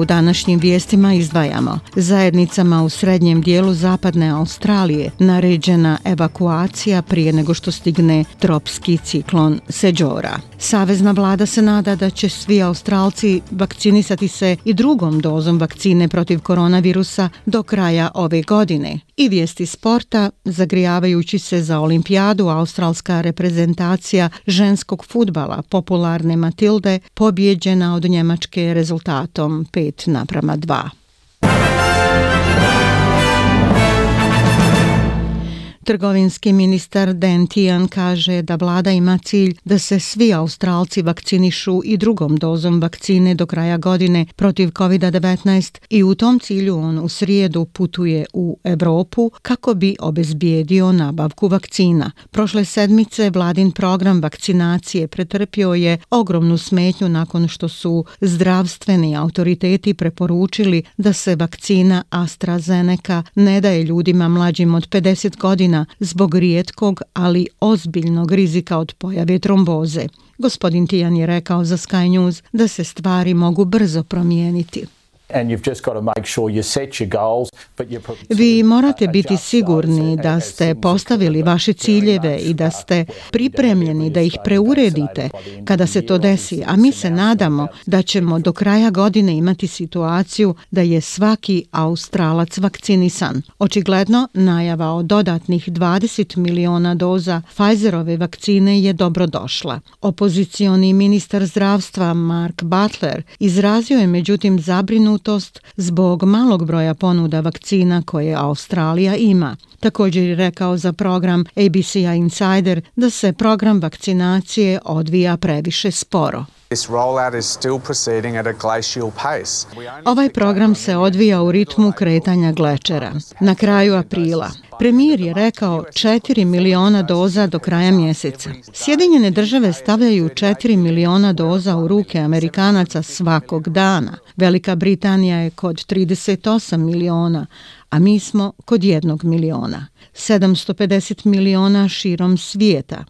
U današnjim vijestima izdvajamo. Zajednicama u srednjem dijelu zapadne Australije naređena evakuacija prije nego što stigne tropski ciklon Seđora. Savezna vlada se nada da će svi Australci vakcinisati se i drugom dozom vakcine protiv koronavirusa do kraja ove godine. I vijesti sporta, zagrijavajući se za olimpijadu, australska reprezentacija ženskog futbala popularne Matilde pobjeđena od Njemačke rezultatom 5 naprama 2. Trgovinski ministar Dan Tian kaže da vlada ima cilj da se svi Australci vakcinišu i drugom dozom vakcine do kraja godine protiv COVID-19 i u tom cilju on u srijedu putuje u Evropu kako bi obezbijedio nabavku vakcina. Prošle sedmice vladin program vakcinacije pretrpio je ogromnu smetnju nakon što su zdravstveni autoriteti preporučili da se vakcina AstraZeneca ne daje ljudima mlađim od 50 godina zbog rijetkog, ali ozbiljnog rizika od pojave tromboze. Gospodin Tijan je rekao za Sky News da se stvari mogu brzo promijeniti. Vi morate biti sigurni da ste postavili vaše ciljeve i da ste pripremljeni da ih preuredite kada se to desi, a mi se nadamo da ćemo do kraja godine imati situaciju da je svaki Australac vakcinisan. Očigledno, najava o dodatnih 20 miliona doza Pfizerove vakcine je dobro došla. Opozicioni ministar zdravstva Mark Butler izrazio je međutim zabrinut zabrinutost zbog malog broja ponuda vakcina koje Australija ima. Također je rekao za program ABC Insider da se program vakcinacije odvija previše sporo. Ovaj program se odvija u ritmu kretanja glečera. Na kraju aprila, premijer je rekao 4 miliona doza do kraja mjeseca. Sjedinjene države stavljaju 4 miliona doza u ruke Amerikanaca svakog dana. Velika Britanija je kod 38 miliona, a mi smo kod jednog miliona. 750 miliona širom svijeta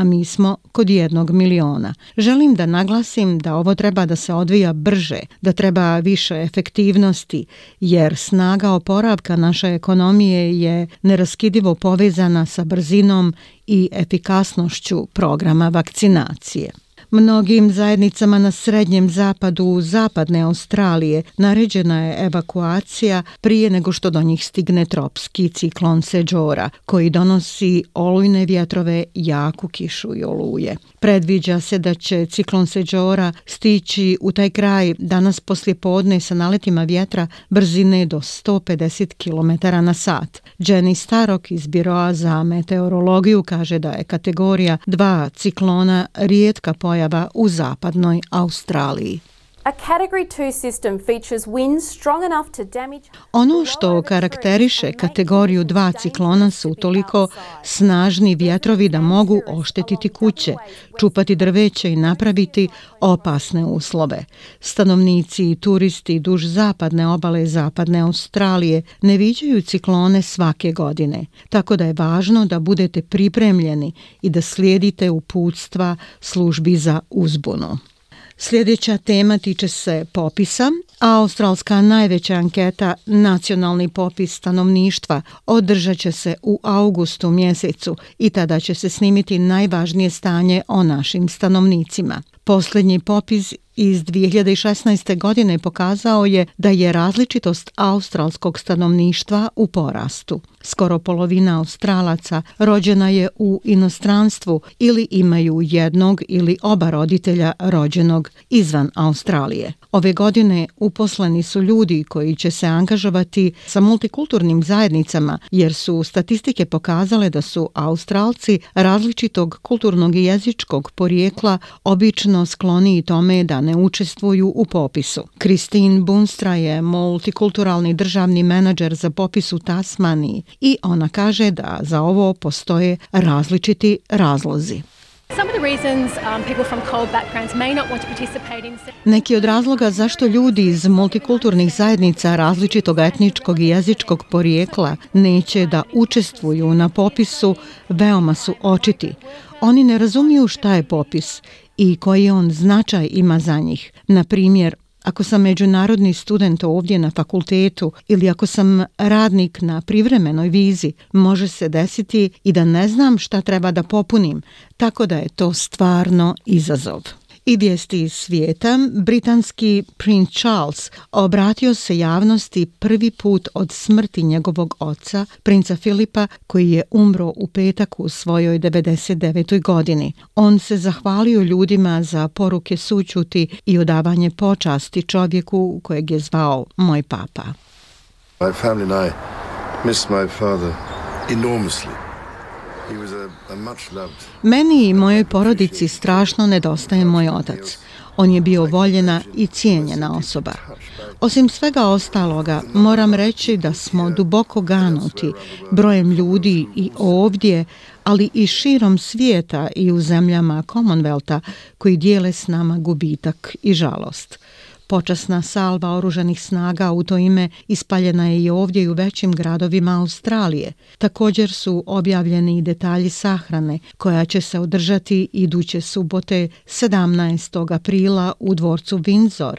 a mi smo kod jednog miliona. Želim da naglasim da ovo treba da se odvija brže, da treba više efektivnosti, jer snaga oporavka naše ekonomije je neraskidivo povezana sa brzinom i efikasnošću programa vakcinacije. Mnogim zajednicama na srednjem zapadu zapadne Australije naređena je evakuacija prije nego što do njih stigne tropski ciklon Seđora, koji donosi olujne vjetrove, jaku kišu i oluje. Predviđa se da će ciklon Seđora stići u taj kraj danas poslije podne sa naletima vjetra brzine do 150 km na sat. Jenny Starok iz Biroa za meteorologiju kaže da je kategorija 2 ciklona rijetka pojava pojava u zapadnoj Australiji. Ono što karakteriše kategoriju dva ciklona su toliko snažni vjetrovi da mogu oštetiti kuće, čupati drveće i napraviti opasne uslove. Stanovnici i turisti duž zapadne obale zapadne Australije ne viđaju ciklone svake godine, tako da je važno da budete pripremljeni i da slijedite uputstva službi za uzbunu. Sljedeća tema tiče se popisa. Australska najveća anketa Nacionalni popis stanovništva održat će se u augustu mjesecu i tada će se snimiti najvažnije stanje o našim stanovnicima. Posljednji popis iz 2016. godine pokazao je da je različitost australskog stanovništva u porastu. Skoro polovina australaca rođena je u inostranstvu ili imaju jednog ili oba roditelja rođenog izvan Australije. Ove godine uposleni su ljudi koji će se angažovati sa multikulturnim zajednicama jer su statistike pokazale da su Australci različitog kulturnog i jezičkog porijekla obično očigledno skloniji tome da ne učestvuju u popisu. Christine Bunstra je multikulturalni državni menadžer za popis u Tasmaniji i ona kaže da za ovo postoje različiti razlozi. Neki od razloga zašto ljudi iz multikulturnih zajednica različitog etničkog i jezičkog porijekla neće da učestvuju na popisu veoma su očiti. Oni ne razumiju šta je popis i koji on značaj ima za njih. Na primjer, ako sam međunarodni student ovdje na fakultetu ili ako sam radnik na privremenoj vizi, može se desiti i da ne znam šta treba da popunim, tako da je to stvarno izazov. I vijesti iz svijeta, britanski prince Charles obratio se javnosti prvi put od smrti njegovog oca, princa Filipa, koji je umro u petak u svojoj 99. godini. On se zahvalio ljudima za poruke sućuti i odavanje počasti čovjeku kojeg je zvao moj papa. My family and I miss my father enormously. He Meni i mojoj porodici strašno nedostaje moj otac. On je bio voljena i cijenjena osoba. Osim svega ostaloga, moram reći da smo duboko ganuti brojem ljudi i ovdje, ali i širom svijeta i u zemljama Commonwealtha koji dijele s nama gubitak i žalost. Počasna salva oružanih snaga u to ime ispaljena je i ovdje i u većim gradovima Australije. Također su objavljeni i detalji sahrane koja će se održati iduće subote 17. aprila u dvorcu Windsor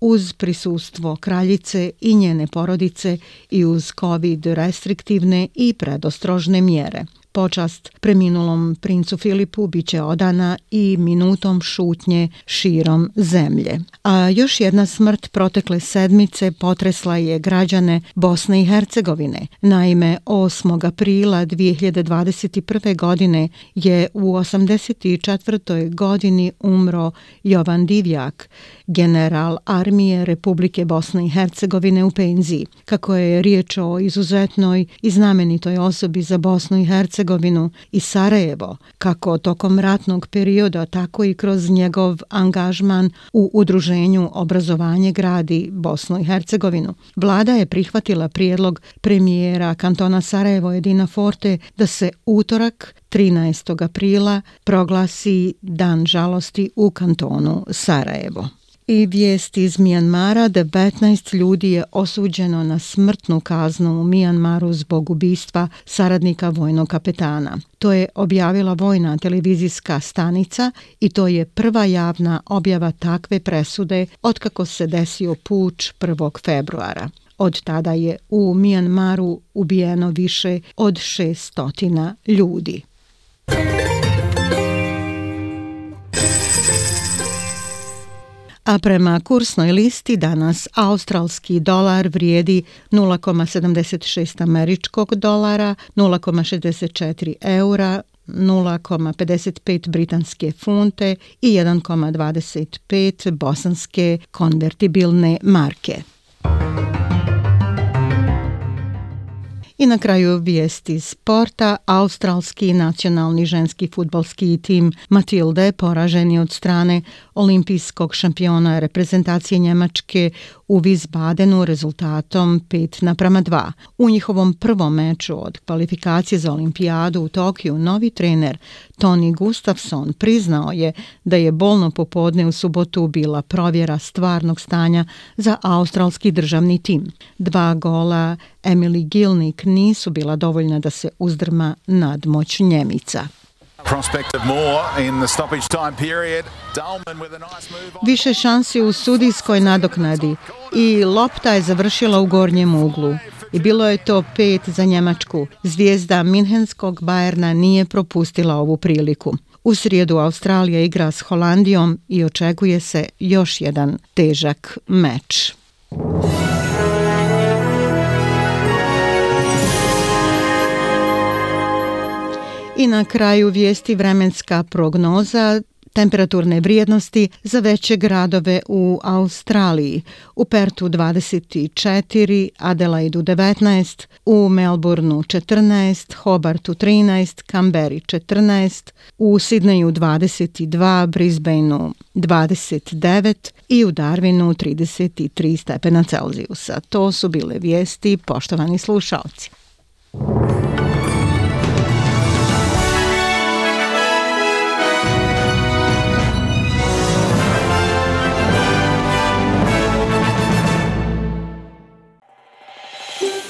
uz prisustvo kraljice i njene porodice i uz COVID restriktivne i predostrožne mjere. Počast preminulom princu Filipu biće odana i minutom šutnje širom zemlje. A još jedna smrt protekle sedmice potresla je građane Bosne i Hercegovine. Naime, 8. aprila 2021. godine je u 84. godini umro Jovan Divjak, general armije Republike Bosne i Hercegovine u penziji. Kako je riječ o izuzetnoj i znamenitoj osobi za Bosnu i Hercegovinu i Sarajevo, kako tokom ratnog perioda, tako i kroz njegov angažman u udruženju obrazovanje gradi Bosnu i Hercegovinu. Vlada je prihvatila prijedlog premijera kantona Sarajevo Edina Forte da se utorak 13. aprila proglasi Dan žalosti u kantonu Sarajevo. I vijest iz Mijanmara, 19 ljudi je osuđeno na smrtnu kaznu u Mijanmaru zbog ubistva saradnika vojnog kapetana. To je objavila vojna televizijska stanica i to je prva javna objava takve presude otkako se desio puč 1. februara. Od tada je u Mijanmaru ubijeno više od 600 ljudi. A prema kursnoj listi danas australski dolar vrijedi 0,76 američkog dolara, 0,64 eura, 0,55 britanske funte i 1,25 bosanske konvertibilne marke. I na kraju vijesti sporta, australski nacionalni ženski futbolski tim Matilde poraženi od strane olimpijskog šampiona reprezentacije Njemačke u Wiesbadenu rezultatom 5 naprama 2. U njihovom prvom meču od kvalifikacije za olimpijadu u Tokiju novi trener Toni Gustafsson priznao je da je bolno popodne u subotu bila provjera stvarnog stanja za australski državni tim. Dva gola Emily Gilnik nisu bila dovoljna da se uzdrma nadmoć Njemica. Više šansi u sudijskoj nadoknadi i lopta je završila u gornjem uglu. I bilo je to pet za Njemačku. Zvijezda Minhenskog Bajerna nije propustila ovu priliku. U srijedu Australija igra s Holandijom i očekuje se još jedan težak meč. I na kraju vijesti vremenska prognoza Temperaturne vrijednosti za veće gradove u Australiji. U Pertu 24, Adelaidu 19, u Melbourneu 14, Hobartu 13, Kamberi 14, u Sidneju 22, Brisbaneu 29 i u Darwinu 33 stepena Celzijusa. To su bile vijesti, poštovani slušalci.